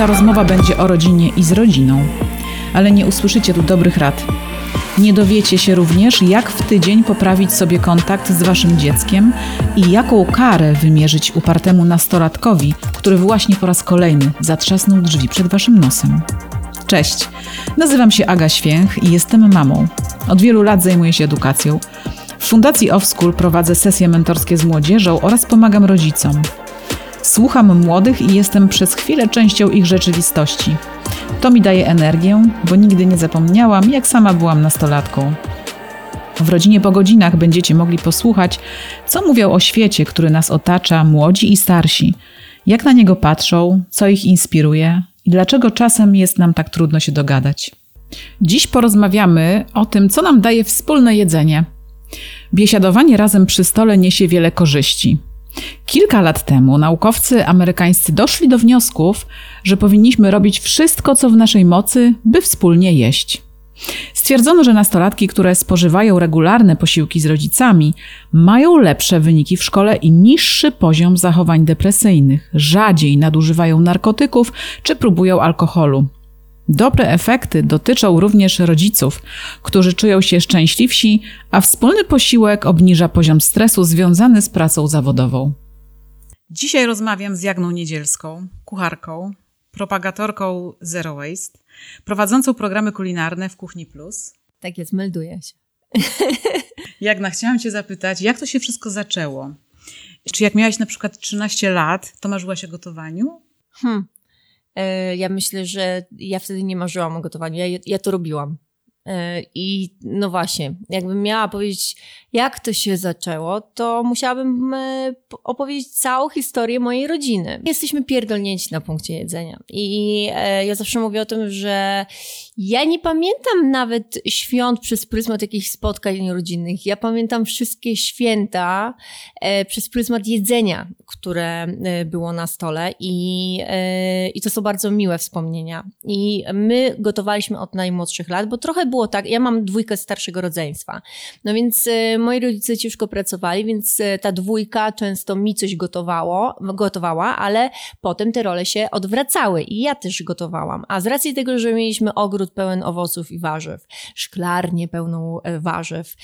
ta rozmowa będzie o rodzinie i z rodziną. Ale nie usłyszycie tu dobrych rad. Nie dowiecie się również, jak w tydzień poprawić sobie kontakt z waszym dzieckiem i jaką karę wymierzyć upartemu nastolatkowi, który właśnie po raz kolejny zatrzasnął drzwi przed waszym nosem. Cześć, nazywam się Aga Święch i jestem mamą. Od wielu lat zajmuję się edukacją. W Fundacji Offschool prowadzę sesje mentorskie z młodzieżą oraz pomagam rodzicom. Słucham młodych i jestem przez chwilę częścią ich rzeczywistości. To mi daje energię, bo nigdy nie zapomniałam, jak sama byłam nastolatką. W rodzinie po godzinach będziecie mogli posłuchać, co mówią o świecie, który nas otacza, młodzi i starsi, jak na niego patrzą, co ich inspiruje i dlaczego czasem jest nam tak trudno się dogadać. Dziś porozmawiamy o tym, co nam daje wspólne jedzenie. Biesiadowanie razem przy stole niesie wiele korzyści. Kilka lat temu naukowcy amerykańscy doszli do wniosków, że powinniśmy robić wszystko, co w naszej mocy, by wspólnie jeść. Stwierdzono, że nastolatki, które spożywają regularne posiłki z rodzicami, mają lepsze wyniki w szkole i niższy poziom zachowań depresyjnych, rzadziej nadużywają narkotyków czy próbują alkoholu. Dobre efekty dotyczą również rodziców, którzy czują się szczęśliwsi, a wspólny posiłek obniża poziom stresu związany z pracą zawodową. Dzisiaj rozmawiam z Jagną Niedzielską, kucharką, propagatorką Zero Waste, prowadzącą programy kulinarne w Kuchni Plus. Tak jest, melduję się. Jagna, chciałam Cię zapytać, jak to się wszystko zaczęło? Czy jak miałaś na przykład 13 lat, to marzyłaś o gotowaniu? Hmm. E, ja myślę, że ja wtedy nie marzyłam o gotowaniu. Ja, ja to robiłam. E, I no właśnie, jakbym miała powiedzieć, jak to się zaczęło, to musiałabym e, opowiedzieć całą historię mojej rodziny. Jesteśmy pierdolnięci na punkcie jedzenia. I ja zawsze mówię o tym, że ja nie pamiętam nawet świąt przez pryzmat jakichś spotkań rodzinnych. Ja pamiętam wszystkie święta e, przez pryzmat jedzenia, które e, było na stole i, e, i to są bardzo miłe wspomnienia. I my gotowaliśmy od najmłodszych lat, bo trochę było tak, ja mam dwójkę starszego rodzeństwa. No więc e, moi rodzice ciężko pracowali, więc e, ta dwójka często mi coś gotowało, gotowała, ale potem te role się odwracały i ja też gotowałam. A z racji tego, że mieliśmy ogród pełen owoców i warzyw, szklarnię pełną e, warzyw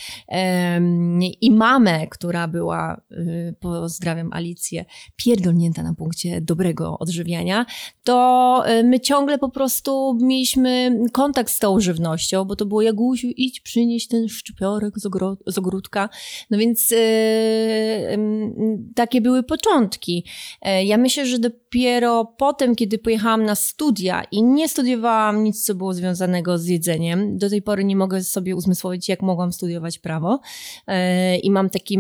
i mamę, która była, y, pozdrawiam Alicję, pierdolnięta na punkcie dobrego odżywiania, to e, my ciągle po prostu mieliśmy kontakt z tą żywnością, bo to było Jagusiu, idź przynieść ten szczypiorek z, ogródka. No więc e, takie były początki. Ja myślę, że dopiero potem, kiedy pojechałam na studia i nie studiowałam nic, co było związane związanego z jedzeniem. Do tej pory nie mogę sobie uzmysłowić, jak mogłam studiować prawo e, i mam taki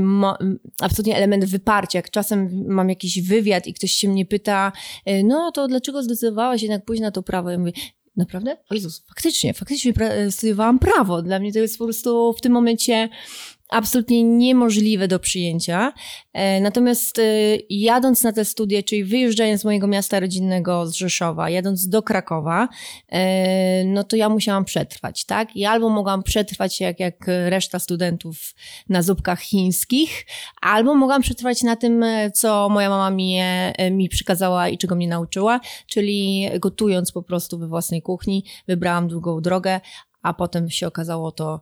absolutnie element wyparcia. Jak czasem mam jakiś wywiad i ktoś się mnie pyta, e, no to dlaczego zdecydowałaś jednak pójść na to prawo? Ja mówię, Naprawdę? O Jezus, faktycznie, faktycznie pra studiowałam prawo. Dla mnie to jest po prostu w tym momencie absolutnie niemożliwe do przyjęcia. E, natomiast e, jadąc na te studia, czyli wyjeżdżając z mojego miasta rodzinnego z Rzeszowa, jadąc do Krakowa, e, no to ja musiałam przetrwać, tak? I albo mogłam przetrwać jak, jak reszta studentów na zupkach chińskich, albo mogłam przetrwać na tym, co moja mama mi, mi przykazała i czego mnie nauczyła, czyli gotując po prostu we własnej kuchni, wybrałam długą drogę, a potem się okazało to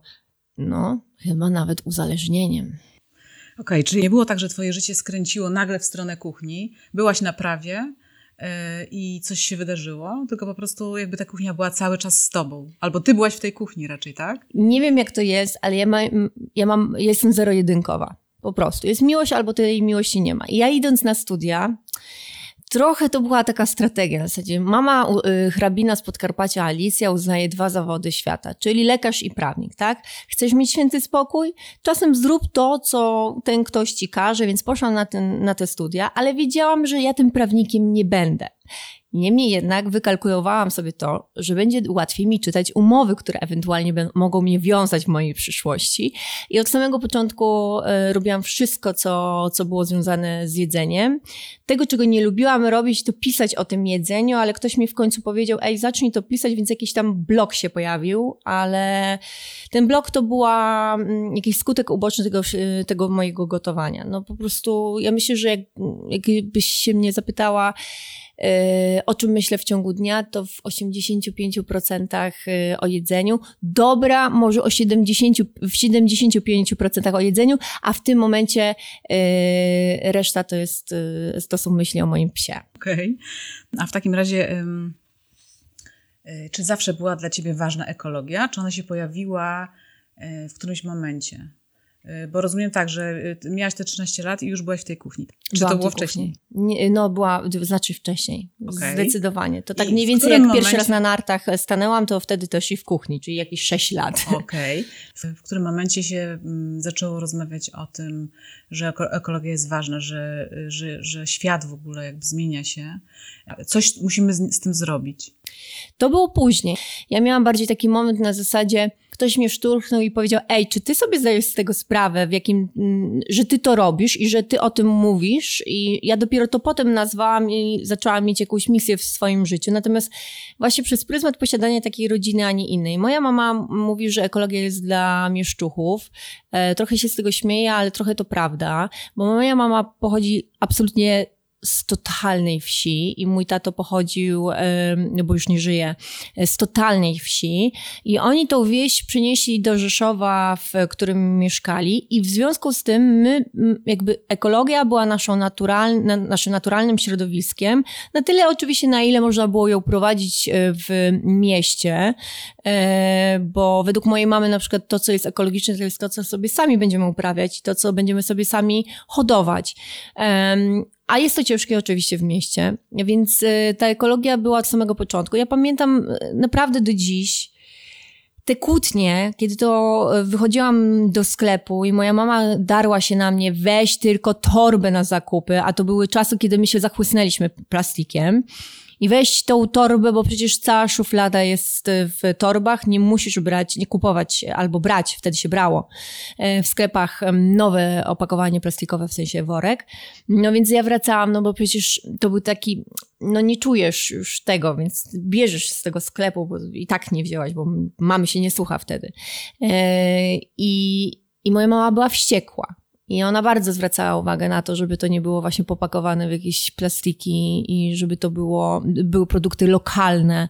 no, chyba nawet uzależnieniem. Okej, okay, czyli nie było tak, że twoje życie skręciło nagle w stronę kuchni, byłaś na prawie yy, i coś się wydarzyło, tylko po prostu jakby ta kuchnia była cały czas z tobą. Albo ty byłaś w tej kuchni raczej, tak? Nie wiem jak to jest, ale ja, ma, ja mam, ja jestem zero-jedynkowa. Po prostu. Jest miłość albo tej miłości nie ma. I ja idąc na studia, trochę to była taka strategia na zasadzie. Mama y, hrabina z Podkarpacia Alicja uznaje dwa zawody świata, czyli lekarz i prawnik, tak? Chcesz mieć święty spokój? Czasem zrób to, co ten ktoś ci każe, więc poszłam na, ten, na te studia, ale wiedziałam, że ja tym prawnikiem nie będę. Niemniej jednak wykalkulowałam sobie to, że będzie łatwiej mi czytać umowy, które ewentualnie mogą mnie wiązać w mojej przyszłości. I od samego początku y, robiłam wszystko, co, co było związane z jedzeniem. Tego, czego nie lubiłam robić, to pisać o tym jedzeniu, ale ktoś mi w końcu powiedział, ej, zacznij to pisać, więc jakiś tam blog się pojawił, ale ten blog to była mm, jakiś skutek uboczny tego, tego mojego gotowania. No po prostu, ja myślę, że jak, jakbyś się mnie zapytała, o czym myślę w ciągu dnia, to w 85% o jedzeniu. Dobra, może o 70, w 75% o jedzeniu, a w tym momencie reszta to jest, to są myśli o moim psie. Okej. Okay. A w takim razie czy zawsze była dla Ciebie ważna ekologia? Czy ona się pojawiła w którymś momencie? Y, bo rozumiem tak, że y, miałaś te 13 lat i już byłaś w tej kuchni. Czy Byłam to było wcześniej? Nie, no, była, znaczy wcześniej. Okay. Zdecydowanie. To tak I mniej więcej jak momencie... pierwszy raz na nartach stanęłam, to wtedy też i w kuchni, czyli jakieś 6 lat. Okej. Okay. W, którym momencie się mm, zaczęło rozmawiać o tym, że ekologia jest ważna, że, że, że świat w ogóle jakby zmienia się. Coś musimy z, z tym zrobić. To było później. Ja miałam bardziej taki moment na zasadzie, ktoś mnie szturchnął i powiedział, ej, czy ty sobie zdajesz z tego sprawę, w jakim, mm, że ty to robisz i że ty o tym mówisz i ja dopiero to potem nazwałam i zaczęłam mieć jakąś misję w swoim życiu. Natomiast właśnie przez pryzmat posiadania takiej rodziny, a nie innej. Moja mama mówi, że ekologia jest dla mieszczuchów. E, trochę się z tego śmieje, ale trochę to prawda, bo moja mama pochodzi absolutnie z totalnej wsi i mój tato pochodził, no bo już nie żyje, z totalnej wsi i oni tą wieś przynieśli do Rzeszowa, w którym mieszkali i w związku z tym my, jakby ekologia była naszą naturalna, naszym naturalnym środowiskiem, na tyle oczywiście na ile można było ją prowadzić e, w mieście, e, bo według mojej mamy na przykład to, co jest ekologiczne, to jest to, co sobie sami będziemy uprawiać i to, co będziemy sobie sami hodować. A jest to ciężkie oczywiście w mieście, więc y, ta ekologia była od samego początku. Ja pamiętam y, naprawdę do dziś te kłótnie, kiedy to y, wychodziłam do sklepu i moja mama darła się na mnie, weź tylko torbę na zakupy, a to były czasy, kiedy my się zachłysnęliśmy plastikiem i weź tą torbę, bo przecież cała szuflada jest w torbach, nie musisz brać, nie kupować albo brać, wtedy się brało e, w sklepach nowe opakowanie plastikowe, w sensie worek. No więc ja wracałam, no bo przecież to był taki, no nie czujesz już tego, więc bierzesz z tego sklepu, bo i tak nie wzięłaś, bo mamy się nie słucha wtedy. E, I, i moja mama była wściekła. I ona bardzo zwracała uwagę na to, żeby to nie było właśnie popakowane w jakieś plastiki i żeby to było, były produkty lokalne,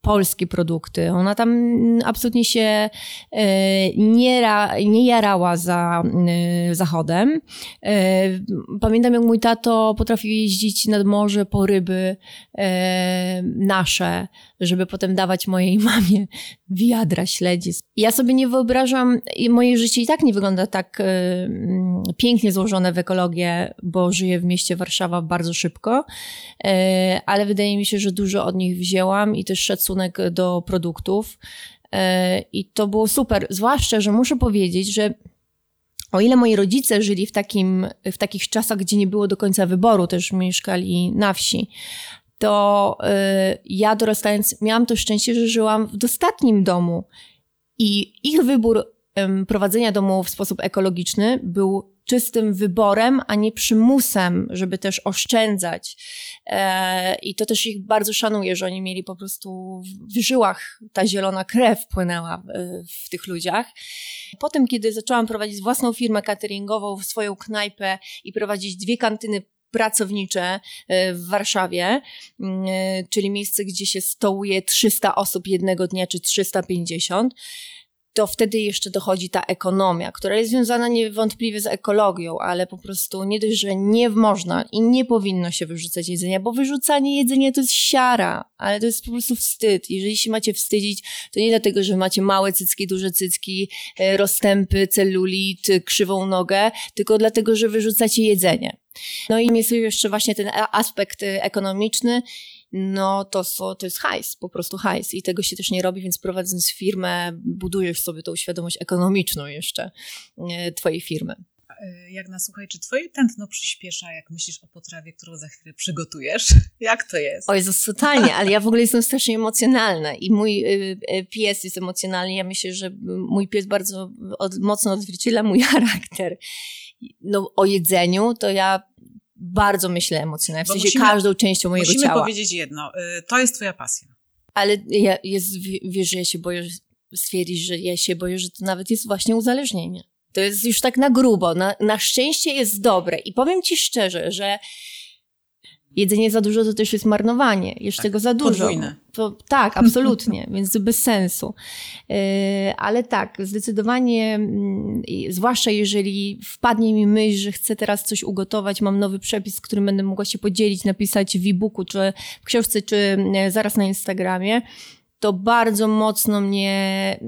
polskie produkty. Ona tam absolutnie się e, nie, ra, nie jarała za e, zachodem. E, pamiętam, jak mój tato potrafił jeździć nad morze po ryby nasze, żeby potem dawać mojej mamie wiadra śledzi. Ja sobie nie wyobrażam, moje życie i tak nie wygląda tak pięknie złożone w ekologię, bo żyję w mieście Warszawa bardzo szybko, ale wydaje mi się, że dużo od nich wzięłam i też szacunek do produktów. E, I to było super. Zwłaszcza, że muszę powiedzieć, że o ile moi rodzice żyli w, takim, w takich czasach, gdzie nie było do końca wyboru, też mieszkali na wsi, to y, ja dorastając miałam to szczęście, że żyłam w dostatnim domu i ich wybór y, prowadzenia domu w sposób ekologiczny był czystym wyborem, a nie przymusem, żeby też oszczędzać. E, I to też ich bardzo szanuję, że oni mieli po prostu w żyłach ta zielona krew płynęła w tych ludziach. Potem, kiedy zaczęłam prowadzić własną firmę cateringową, swoją knajpę i prowadzić dwie kantyny pracownicze e, w Warszawie, mm, e, czyli miejsce, gdzie się stołuje 300 osób jednego dnia, czy 350, to wtedy jeszcze dochodzi ta ekonomia, która jest związana niewątpliwie z ekologią, ale po prostu nie dość, że nie można i nie powinno się wyrzucać jedzenia, bo wyrzucanie jedzenia to jest siara, ale to jest po prostu wstyd. Jeżeli się macie wstydzić, to nie dlatego, że macie małe cycki, duże cycki, e, rozstępy, celulit, krzywą nogę, tylko dlatego, że wyrzucacie jedzenie. No i jest jeszcze właśnie ten aspekt e, ekonomiczny no to, to jest hajs, po prostu hajs i tego się też nie robi, więc prowadząc firmę budujesz sobie tą świadomość ekonomiczną jeszcze e, twojej firmy. E, jak na słuchaj, czy twoje tętno przyspiesza, jak myślisz o potrawie, którą za chwilę przygotujesz? Jak to jest? O Jezus, totalnie, ale ja w ogóle jestem strasznie emocjonalna i mój y, pies jest emocjonalny. Ja myślę, że mój pies bardzo od, mocno odzwierciedla mój charakter. No, o jedzeniu to ja bardzo myślę emocjonalnie, w sensie musimy, każdą częścią mojego musimy ciała. Musimy powiedzieć jedno, y, to jest twoja pasja. Ale ja, jest, wiesz, że ja się boję stwierdzić, że ja się boję, że to nawet jest właśnie uzależnienie. To jest już tak na grubo. Na, na szczęście jest dobre. I powiem ci szczerze, że Jedzenie za dużo to też jest marnowanie. Jeszcze Tak, tego za dużo. podwójne. To, tak, absolutnie, więc bez sensu. Yy, ale tak, zdecydowanie, mm, zwłaszcza jeżeli wpadnie mi myśl, że chcę teraz coś ugotować, mam nowy przepis, którym będę mogła się podzielić, napisać w e-booku, czy w książce, czy e, zaraz na Instagramie, to bardzo mocno mnie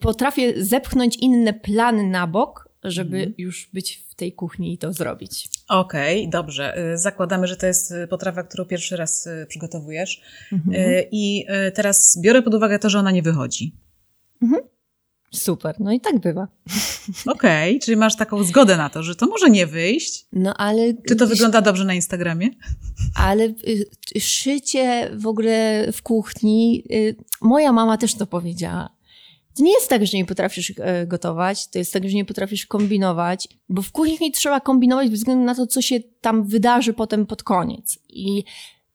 potrafię zepchnąć inne plany na bok, żeby Mhm. już być w tej kuchni i to zrobić. Okej, dobrze. Y, Zakładamy, że to jest y, potrawa, którą pierwszy raz y, przygotowujesz. Mhm. I teraz biorę pod uwagę to, że ona nie wychodzi. Super, no i tak bywa. Okej, czyli masz taką zgodę na to, że to może nie wyjść. No ale... Czy to wygląda dobrze na Instagramie? Ale szycie w ogóle w kuchni, moja mama też to powiedziała. To nie jest tak, że nie potrafisz e, gotować, to jest tak, że nie potrafisz kombinować, bo w kuchni trzeba kombinować bez względu na to, co się tam wydarzy potem pod koniec. I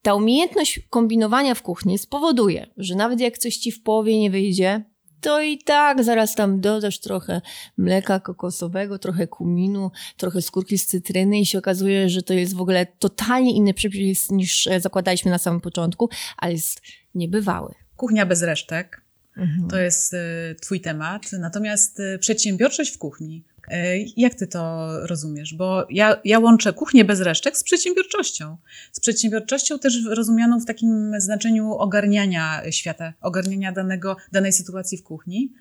ta umiejętność kombinowania w kuchni spowoduje, że nawet jak coś ci w połowie nie wyjdzie, to i tak zaraz tam dodasz trochę mleka kokosowego, trochę kuminu, trochę skórki z cytryny i się okazuje, że to jest w ogóle totalnie inny przepis niż e, zakładaliśmy na samym początku, ale jest niebywały. Kuchnia bez resztek. Mhm. To jest y, Twój temat. Natomiast y, przedsiębiorczość w kuchni. Y, Jak Ty to rozumiesz? Bo ja, ja łączę kuchnię bez resztek z przedsiębiorczością. Z przedsiębiorczością też rozumianą w takim znaczeniu ogarniania świata, ogarniania danego, danej sytuacji w kuchni.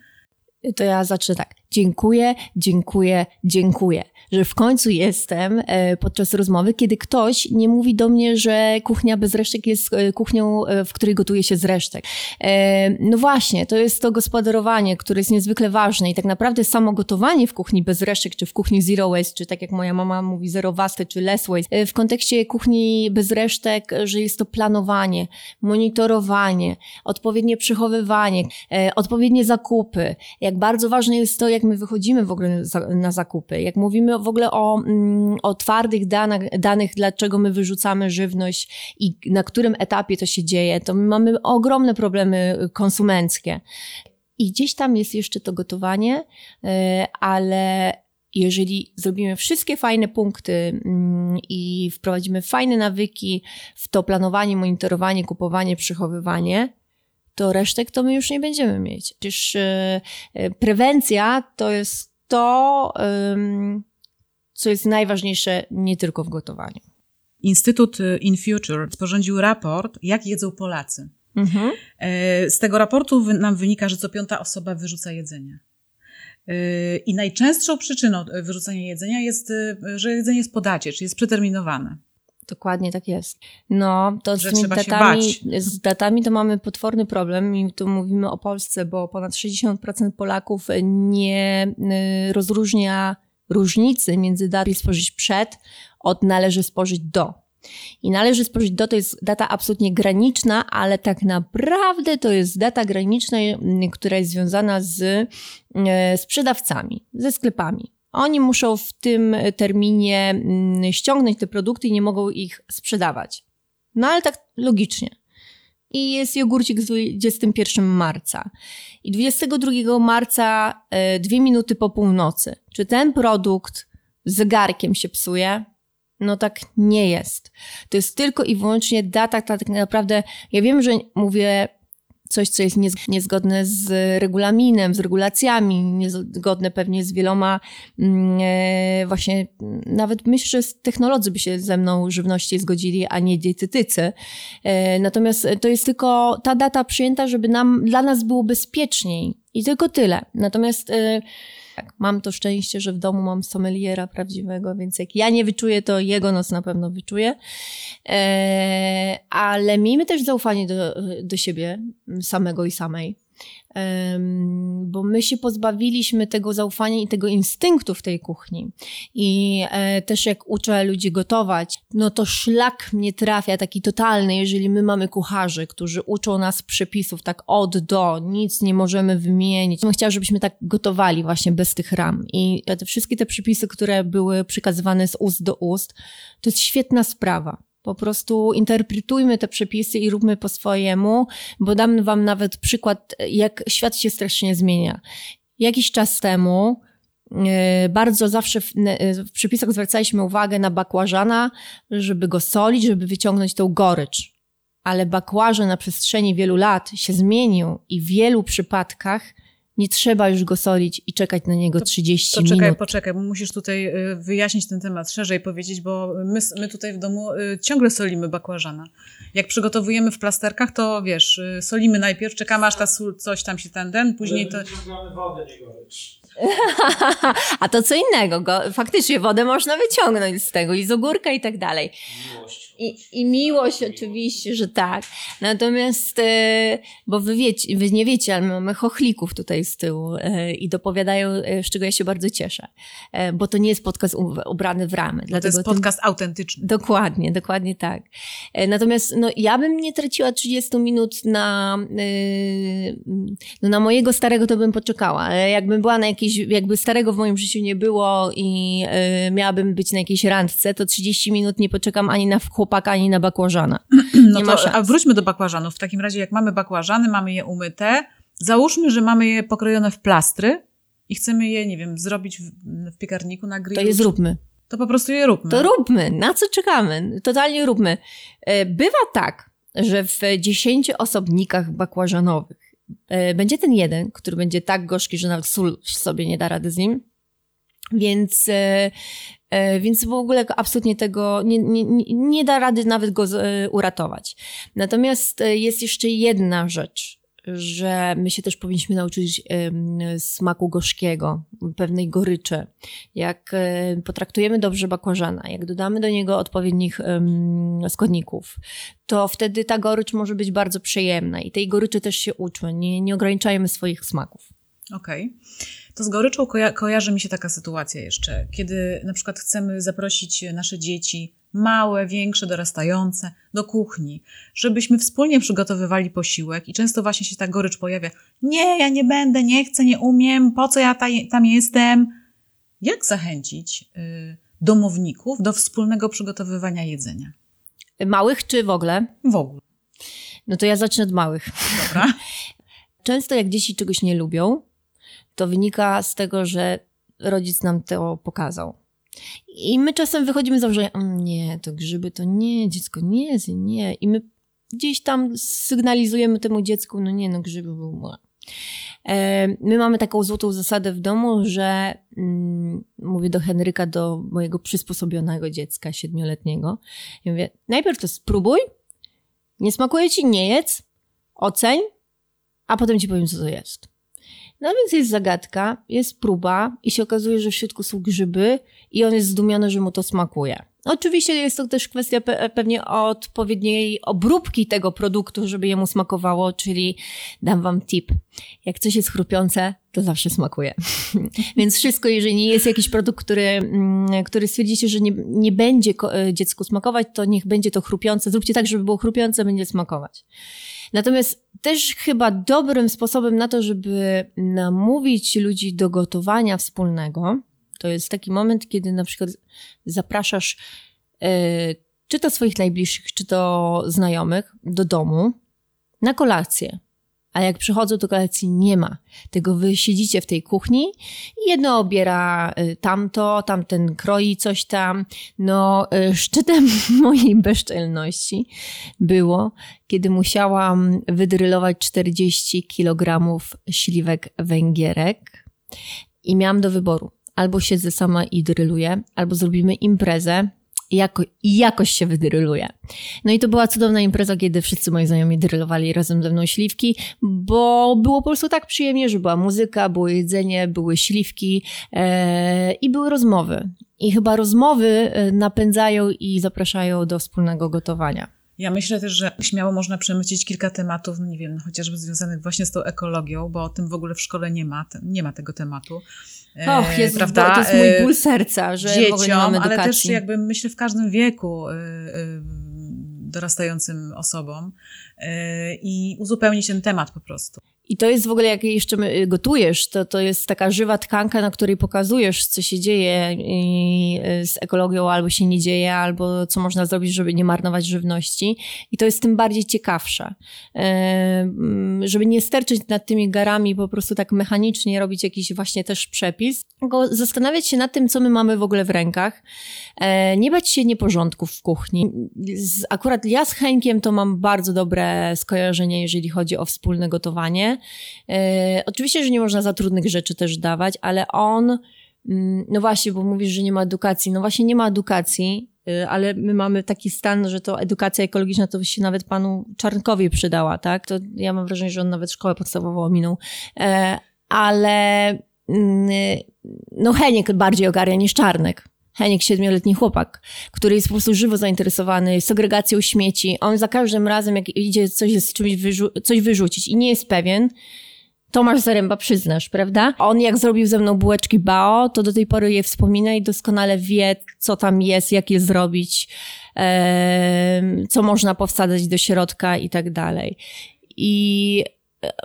To ja zacznę tak. Dziękuję, dziękuję, dziękuję, że w końcu jestem e, podczas rozmowy, kiedy ktoś nie mówi do mnie, że kuchnia bez resztek jest e, kuchnią, e, w której gotuje się z resztek. No właśnie, to jest to gospodarowanie, które jest niezwykle ważne i tak naprawdę samo gotowanie w kuchni bez resztek, czy w kuchni zero waste, czy tak jak moja mama mówi zero waste, czy less waste, w kontekście kuchni bez resztek, że jest to planowanie, monitorowanie, odpowiednie przechowywanie, odpowiednie zakupy, jak bardzo ważne jest to, jak my wychodzimy w ogóle na zakupy, jak mówimy w ogóle o, mm, o twardych danych, danych, dlaczego my wyrzucamy żywność i na którym etapie to się dzieje, to my mamy ogromne problemy konsumenckie. I gdzieś tam jest jeszcze to gotowanie, e, ale jeżeli zrobimy wszystkie fajne punkty mm, i wprowadzimy fajne nawyki w to planowanie, monitorowanie, kupowanie, przechowywanie, to resztek to my już nie będziemy mieć. Przecież e, e, prewencja to jest to, co jest najważniejsze nie tylko w gotowaniu. Instytut y, In Future sporządził raport, jak jedzą Polacy. E, Z tego raportu nam wynika, że co piąta osoba wyrzuca jedzenie. I najczęstszą przyczyną wyrzucania jedzenia jest, że jedzenie jest podacie, czyli jest przeterminowane. Dokładnie tak jest. No, to z tymi datami, z datami to mamy potworny problem i tu mówimy o Polsce, bo ponad 60% Polaków nie y, rozróżnia różnicy między datą spożyć przed od należy spożyć do. I należy spożyć do to jest data absolutnie graniczna, ale tak naprawdę to jest data graniczna, y, która jest związana z y, sprzedawcami, ze sklepami. Oni muszą w tym terminie mm, ściągnąć te produkty i nie mogą ich sprzedawać. No ale tak logicznie. I jest jogurcik z 21 marca. I 22 marca, e, dwie minuty po północy. Czy ten produkt zegarkiem się psuje? No tak nie jest. To jest tylko i wyłącznie data, tak naprawdę. Ja wiem, że mówię coś, co jest niez- niezgodne z regulaminem, z regulacjami, niezgodne pewnie z wieloma mm, e, właśnie, mm, nawet myślę, że technolodzy by się ze mną żywności zgodzili, a nie dietetycy. E, Natomiast to jest tylko ta data przyjęta, żeby nam, dla nas było bezpieczniej i tylko tyle. Natomiast e, mam to szczęście, że w domu mam sommeliera prawdziwego, więc jak ja nie wyczuję, to jego noc na pewno wyczuje. Ale miejmy też zaufanie do, do siebie samego i samej. Bo my się pozbawiliśmy tego zaufania i tego instynktu w tej kuchni. I e, też jak uczę ludzi gotować, no to szlak mnie trafia taki totalny, jeżeli my mamy kucharzy, którzy uczą nas przepisów tak od do, nic nie możemy wymienić. Bym chciała, żebyśmy tak gotowali właśnie bez tych ram. I te wszystkie te przepisy, które były przekazywane z ust do ust, to jest świetna sprawa. Po prostu interpretujmy te przepisy i róbmy po swojemu, bo dam wam nawet przykład, jak świat się strasznie zmienia. Jakiś czas temu E, bardzo zawsze w, w przepisach zwracaliśmy uwagę na bakłażana, żeby go solić, żeby wyciągnąć tą gorycz. Ale bakłażan na przestrzeni wielu lat się zmienił i w wielu przypadkach nie trzeba już go solić i czekać na niego to, 30 to czekaj, minut. Poczekaj, bo musisz tutaj y, wyjaśnić ten temat, szerzej powiedzieć, bo my, my tutaj w domu y, ciągle solimy bakłażana. Jak przygotowujemy w plasterkach, to wiesz, y, solimy najpierw, czekamy aż ta sól, coś tam się ten, ten, później to... wodę, nie A to co innego. Go, faktycznie wodę można wyciągnąć z tego i z ogórka i tak dalej. Miłość. I, I miłość oczywiście, że tak. Natomiast, e, bo wy, wiecie, wy nie wiecie, ale my mamy chochlików tutaj z tyłu e, i dopowiadają, e, z czego ja się bardzo cieszę. Bo to nie jest podcast ubrany w ramy. to jest podcast tym... autentyczny. Dokładnie, dokładnie tak. Natomiast no, ja bym nie traciła 30 minut na, no, na mojego starego, to bym poczekała. Ale jakbym była na jakiejś, jakby starego w moim życiu nie było i miałabym być na jakiejś randce, to 30 minut nie poczekam ani na chłopaka, ani na bakłażana. No nie to, a wróćmy do bakłażanów. W takim razie, jak mamy bakłażany, mamy je umyte, załóżmy, że mamy je pokrojone w plastry i chcemy je, nie wiem, zrobić w, w piekarniku na grillu. To je zróbmy. To po prostu je róbmy. To róbmy. Na co czekamy? Totalnie róbmy. E, bywa tak, że w dziesięcioosobnikach bakłażanowych e, będzie ten jeden, który będzie tak gorzki, że nawet sól sobie nie da rady z nim. Więc e, E, więc w ogóle absolutnie tego nie, nie, nie da rady nawet go e, uratować. Natomiast e, jest jeszcze jedna rzecz, że my się też powinniśmy nauczyć smaku gorzkiego, pewnej goryczy. Jak potraktujemy dobrze bakłażana, jak dodamy do niego odpowiednich składników, to wtedy ta gorycz może być bardzo przyjemna i tej goryczy też się uczmy, nie, nie ograniczajmy swoich smaków. Okej. Okay. To z goryczą koja- kojarzy mi się taka sytuacja jeszcze, kiedy na przykład chcemy zaprosić nasze dzieci, małe, większe, dorastające, do kuchni, żebyśmy wspólnie przygotowywali posiłek i często właśnie się ta gorycz pojawia. Nie, ja nie będę, nie chcę, nie umiem, po co ja ta, tam jestem? Jak zachęcić y, domowników do wspólnego przygotowywania jedzenia? Małych czy w ogóle? W ogóle. No to ja zacznę od małych. Dobra. Często jak dzieci czegoś nie lubią, to wynika z tego, że rodzic nam to pokazał. I my czasem wychodzimy z założenia, mm, nie, to grzyby to nie, dziecko nie nie. I my gdzieś tam sygnalizujemy temu dziecku, no nie, no grzyby były e, My mamy taką złotą zasadę w domu, że mm, mówię do Henryka, do mojego przysposobionego dziecka siedmioletniego. Ja mówię, najpierw to spróbuj, nie smakuje ci, nie jedz, oceń, a potem ci powiem, co to jest. No więc jest zagadka, jest próba i się okazuje, że w środku są grzyby i on jest zdumiony, że mu to smakuje. Oczywiście jest to też kwestia pe pewnie odpowiedniej obróbki tego produktu, żeby jemu smakowało, czyli dam wam tip. Jak coś jest chrupiące, to zawsze smakuje. Więc wszystko, jeżeli nie jest jakiś produkt, który, mm, który stwierdzicie, że nie, nie będzie e, dziecku smakować, to niech będzie to chrupiące. Zróbcie tak, żeby było chrupiące, będzie smakować. Natomiast też chyba dobrym sposobem na to, żeby namówić ludzi do gotowania wspólnego, to jest taki moment, kiedy na przykład zapraszasz e, czy to swoich najbliższych, czy to znajomych do domu na kolację a jak przychodzą do kolacji nie ma. Tego wy siedzicie w tej kuchni i jedno obiera y, tamto, tamten kroi coś tam. No, y, szczytem mojej bezczelności było, kiedy musiałam wydrylować 40 kg śliwek węgierek i miałam do wyboru. Albo siedzę sama i dryluję, albo zrobimy imprezę, jako, i jakoś się wydryluje. No i to była cudowna impreza, kiedy wszyscy moi znajomi drylowali razem ze mną śliwki, bo było po prostu tak przyjemnie, że była muzyka, było jedzenie, były śliwki e, i były rozmowy. I chyba rozmowy e, napędzają i zapraszają do wspólnego gotowania. Ja myślę też, że śmiało można przemycić kilka tematów, no nie wiem, chociażby związanych właśnie z tą ekologią, bo o tym w ogóle w szkole nie ma, nie ma tego tematu. Och, e, Jezus, prawda? to jest mój e, ból serca, że dzieciom, ale też jakby myślę w każdym wieku e, dorastającym osobom i uzupełnić ten temat po prostu. I to jest w ogóle, jak jeszcze gotujesz, to, to jest taka żywa tkanka, na której pokazujesz, co się dzieje z ekologią, albo się nie dzieje, albo co można zrobić, żeby nie marnować żywności. I to jest tym bardziej ciekawsze. Żeby nie sterczyć nad tymi garami, po prostu tak mechanicznie robić jakiś właśnie też przepis, tylko zastanawiać się nad tym, co my mamy w ogóle w rękach. E, nie bać się nieporządków w kuchni. Akurat ja z Henkiem to mam bardzo dobre skojarzenie, jeżeli chodzi o wspólne gotowanie. E, oczywiście, że nie można za trudnych rzeczy też dawać, ale on, mm, no właśnie, bo mówisz, że nie ma edukacji. No właśnie nie ma edukacji, e, ale my mamy taki stan, że to edukacja ekologiczna to się nawet panu Czarnkowi przydała, tak? To ja mam wrażenie, że on nawet szkołę podstawową ominął. E, ale mm, no Heniek bardziej ogarnia niż Czarnek. Heniek, siedmioletni chłopak, który jest po prostu żywo zainteresowany segregacją śmieci. On za każdym razem, jak idzie coś z czymś wyrzu- coś wyrzucić i nie jest pewien, Tomasz Zaręba przyznasz, prawda? On jak zrobił ze mną bułeczki bao, to do tej pory je wspomina i doskonale wie, co tam jest, jak je zrobić, e, co można powsadzać do środka i tak dalej. I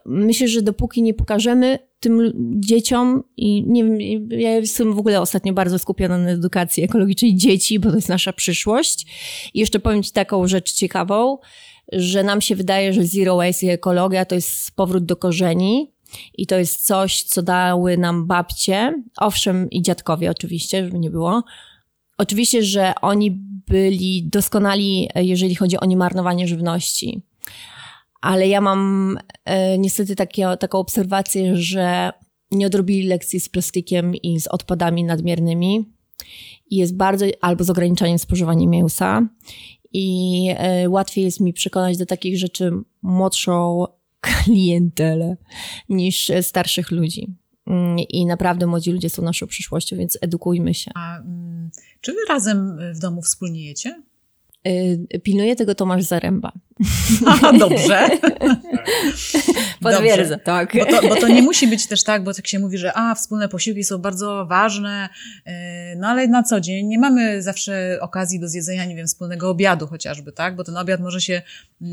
myślę, że dopóki nie pokażemy tym dzieciom i nie wiem, ja jestem w ogóle ostatnio bardzo skupiona na edukacji ekologicznej dzieci, bo to jest nasza przyszłość. I jeszcze powiem Ci taką rzecz ciekawą, że nam się wydaje, że zero waste i ekologia to jest powrót do korzeni. I to jest coś, co dały nam babcie, owszem i dziadkowie oczywiście, żeby nie było. Oczywiście, że oni byli doskonali, jeżeli chodzi o niemarnowanie żywności ale ja mam e, niestety takie, taką obserwację, że nie odrobili lekcji z plastikiem i z odpadami nadmiernymi i jest bardzo, albo z ograniczaniem spożywania mięsa i e, łatwiej jest mi przekonać do takich rzeczy młodszą klientelę niż starszych ludzi. Mm, I naprawdę młodzi ludzie są naszą przyszłością, więc edukujmy się. A mm, czy wy razem w domu wspólnie jecie? Y, pilnuje tego Tomasz Zaręba. A, dobrze. Potwierdzę, tak. Bo to, bo to, nie musi być też tak, bo tak się mówi, że a, wspólne posiłki są bardzo ważne, y, no ale na co dzień nie mamy zawsze okazji do zjedzenia, nie wiem, wspólnego obiadu chociażby, tak? Bo ten obiad może się y,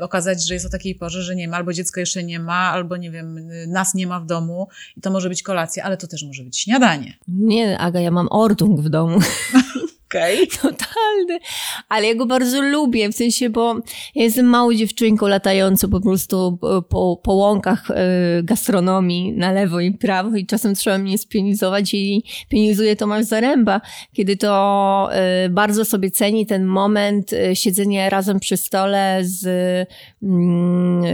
okazać, że jest o takiej porze, że nie ma, albo dziecko jeszcze nie ma, albo nie wiem, nas nie ma w domu i to może być kolacja, ale to też może być śniadanie. Nie, Aga, ja mam ordung w domu. Okay. Totalny. Ale ja go bardzo lubię, w sensie, bo ja jestem małą dziewczynką latającą po prostu po, po łąkach y, gastronomii na lewo i prawo i czasem trzeba mnie spienizować i pienizuje Tomasz Zaręba, kiedy to y, bardzo sobie ceni ten moment siedzenia razem przy stole z, mm,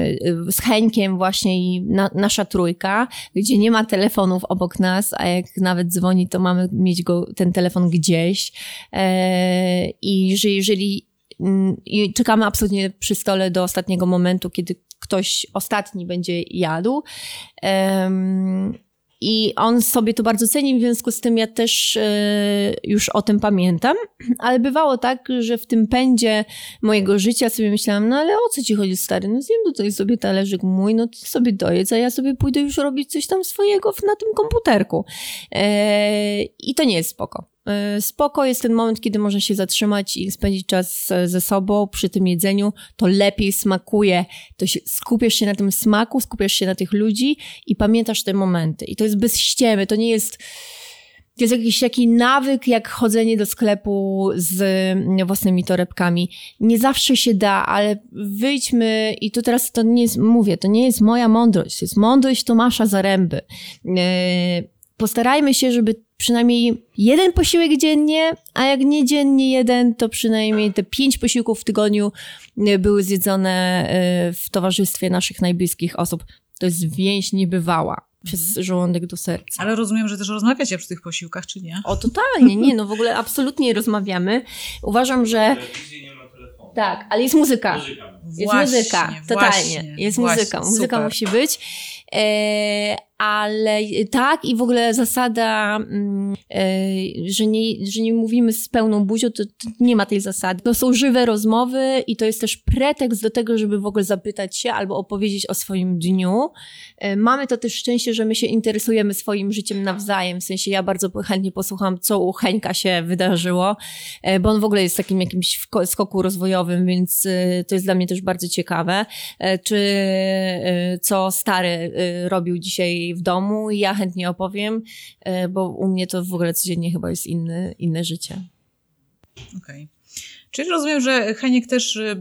z Henkiem właśnie i na, nasza trójka, gdzie nie ma telefonów obok nas, a jak nawet dzwoni, to mamy mieć go, ten telefon gdzieś E, I że jeżeli mm, i czekamy absolutnie przy stole do ostatniego momentu, kiedy ktoś ostatni będzie jadł. I on sobie to bardzo ceni, w związku z tym ja też e, już o tym pamiętam. Ale bywało tak, że w tym pędzie mojego życia sobie myślałam, no ale o co ci chodzi, stary? No zjem tutaj sobie talerzyk mój, no ty sobie dojedz, a ja sobie pójdę już robić coś tam swojego na tym komputerku. E, I to nie jest spoko. E, spoko jest ten moment, kiedy można się zatrzymać i spędzić czas ze sobą przy tym jedzeniu. To lepiej smakuje. To się, skupiasz się na tym smaku, skupiasz się na tych ludzi i pamiętasz te momenty. I to jest bez ściemy. To nie jest... To jest jakiś taki nawyk, jak chodzenie do sklepu z własnymi torebkami. Nie zawsze się da, ale wyjdźmy i tu teraz to nie jest, mówię, to nie jest moja mądrość, to jest mądrość Tomasza Zaręby. E, postarajmy się, żeby przynajmniej jeden posiłek dziennie, a jak nie dziennie jeden, to przynajmniej te pięć posiłków w tygodniu e, były zjedzone e, w towarzystwie naszych najbliższych osób. To jest więź niebywała przez mhm. żołądek do serca. Ale rozumiem, że też rozmawiacie przy tych posiłkach, czy nie? O, totalnie, nie, no w ogóle absolutnie rozmawiamy. Uważam, że... Tak, ale jest muzyka. Jest właśnie, muzyka, totalnie. Jest właśnie, muzyka. Muzyka super. musi być. E, ale tak i w ogóle zasada, mm, e, że nie, że nie mówimy z pełną buzią, to, to, nie ma tej zasady. To są żywe rozmowy i to jest też pretekst do tego, żeby w ogóle zapytać się albo opowiedzieć o swoim dniu. E, mamy to też szczęście, że my się interesujemy swoim życiem nawzajem, w sensie ja bardzo chętnie posłucham, co u Heńka się wydarzyło, e, bo on w ogóle jest takim jakimś skoku rozwojowym, więc to jest dla mnie też bardzo ciekawe. Czy co stary robił dzisiaj w domu i ja chętnie opowiem, e, bo u mnie to w ogóle codziennie chyba jest inne, inne życie. Okej. Okay. Czyli rozumiem, że Heniek też e,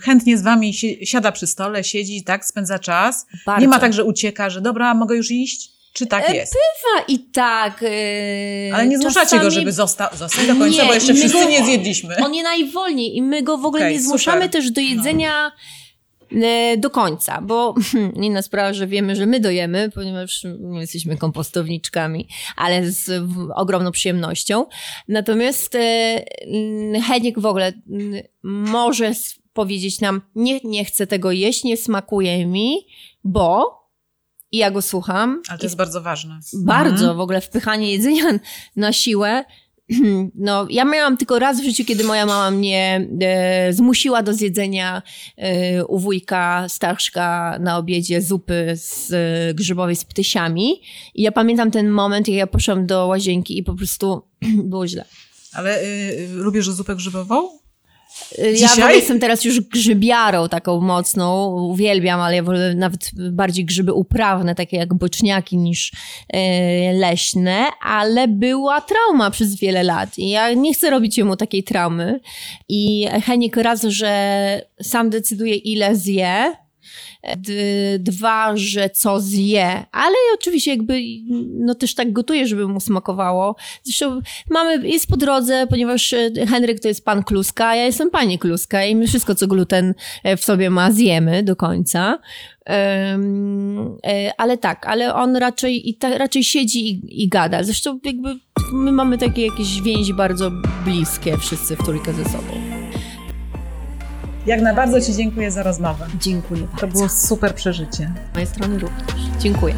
chętnie z wami siada przy stole, siedzi, tak, spędza czas. Bardzo. Nie ma tak, że ucieka, że dobra, mogę już iść? Czy tak e, jest? Bywa i tak. Yy, Ale nie zmuszacie czasami... go, żeby został, został do końca, nie, bo jeszcze wszyscy go, nie zjedliśmy. On nie najwolniej i my go w ogóle okay, nie zmuszamy super. też do jedzenia no do końca, bo inna sprawa, że wiemy, że my dojemy, ponieważ my jesteśmy kompostowniczkami, ale z ogromną przyjemnością. Natomiast e, Heniek w ogóle może powiedzieć nam, nie, nie chcę tego jeść, nie smakuje mi, bo i ja go słucham. Ale to jest bardzo ważne. Bardzo, mhm. w ogóle wpychanie jedzenia na siłę no, ja miałam tylko raz w życiu, kiedy moja mama mnie e, zmusiła do zjedzenia e, u wujka Starszka na obiedzie zupy z e, grzybowej z ptysiami. I ja pamiętam ten moment, jak ja poszłam do łazienki i po prostu było źle. Ale y, lubisz zupę grzybową? Dzisiaj? Ja jestem teraz już grzybiarą taką mocną, uwielbiam, ale ja wolę nawet bardziej grzyby uprawne, takie jak boczniaki niż e, leśne, ale była trauma przez wiele lat i ja nie chcę robić jemu takiej traumy i Henik raz, że sam decyduje ile zje, dwa, że co zje, ale oczywiście jakby no też tak gotuje, żeby mu smakowało. Zresztą mamy, jest po drodze, ponieważ e, Henryk to jest pan kluska, ja jestem pani kluska i my wszystko, co gluten e, w sobie ma, zjemy do końca. Um, ale tak, ale on raczej, i raczej siedzi i, i gada. Zresztą jakby my mamy takie jakieś więzi bardzo bliskie wszyscy w trójkę ze sobą. Jak na bardzo Ci dziękuję za rozmowę. Dziękuję bardzo. To było super przeżycie. Z mojej strony również. Dziękuję.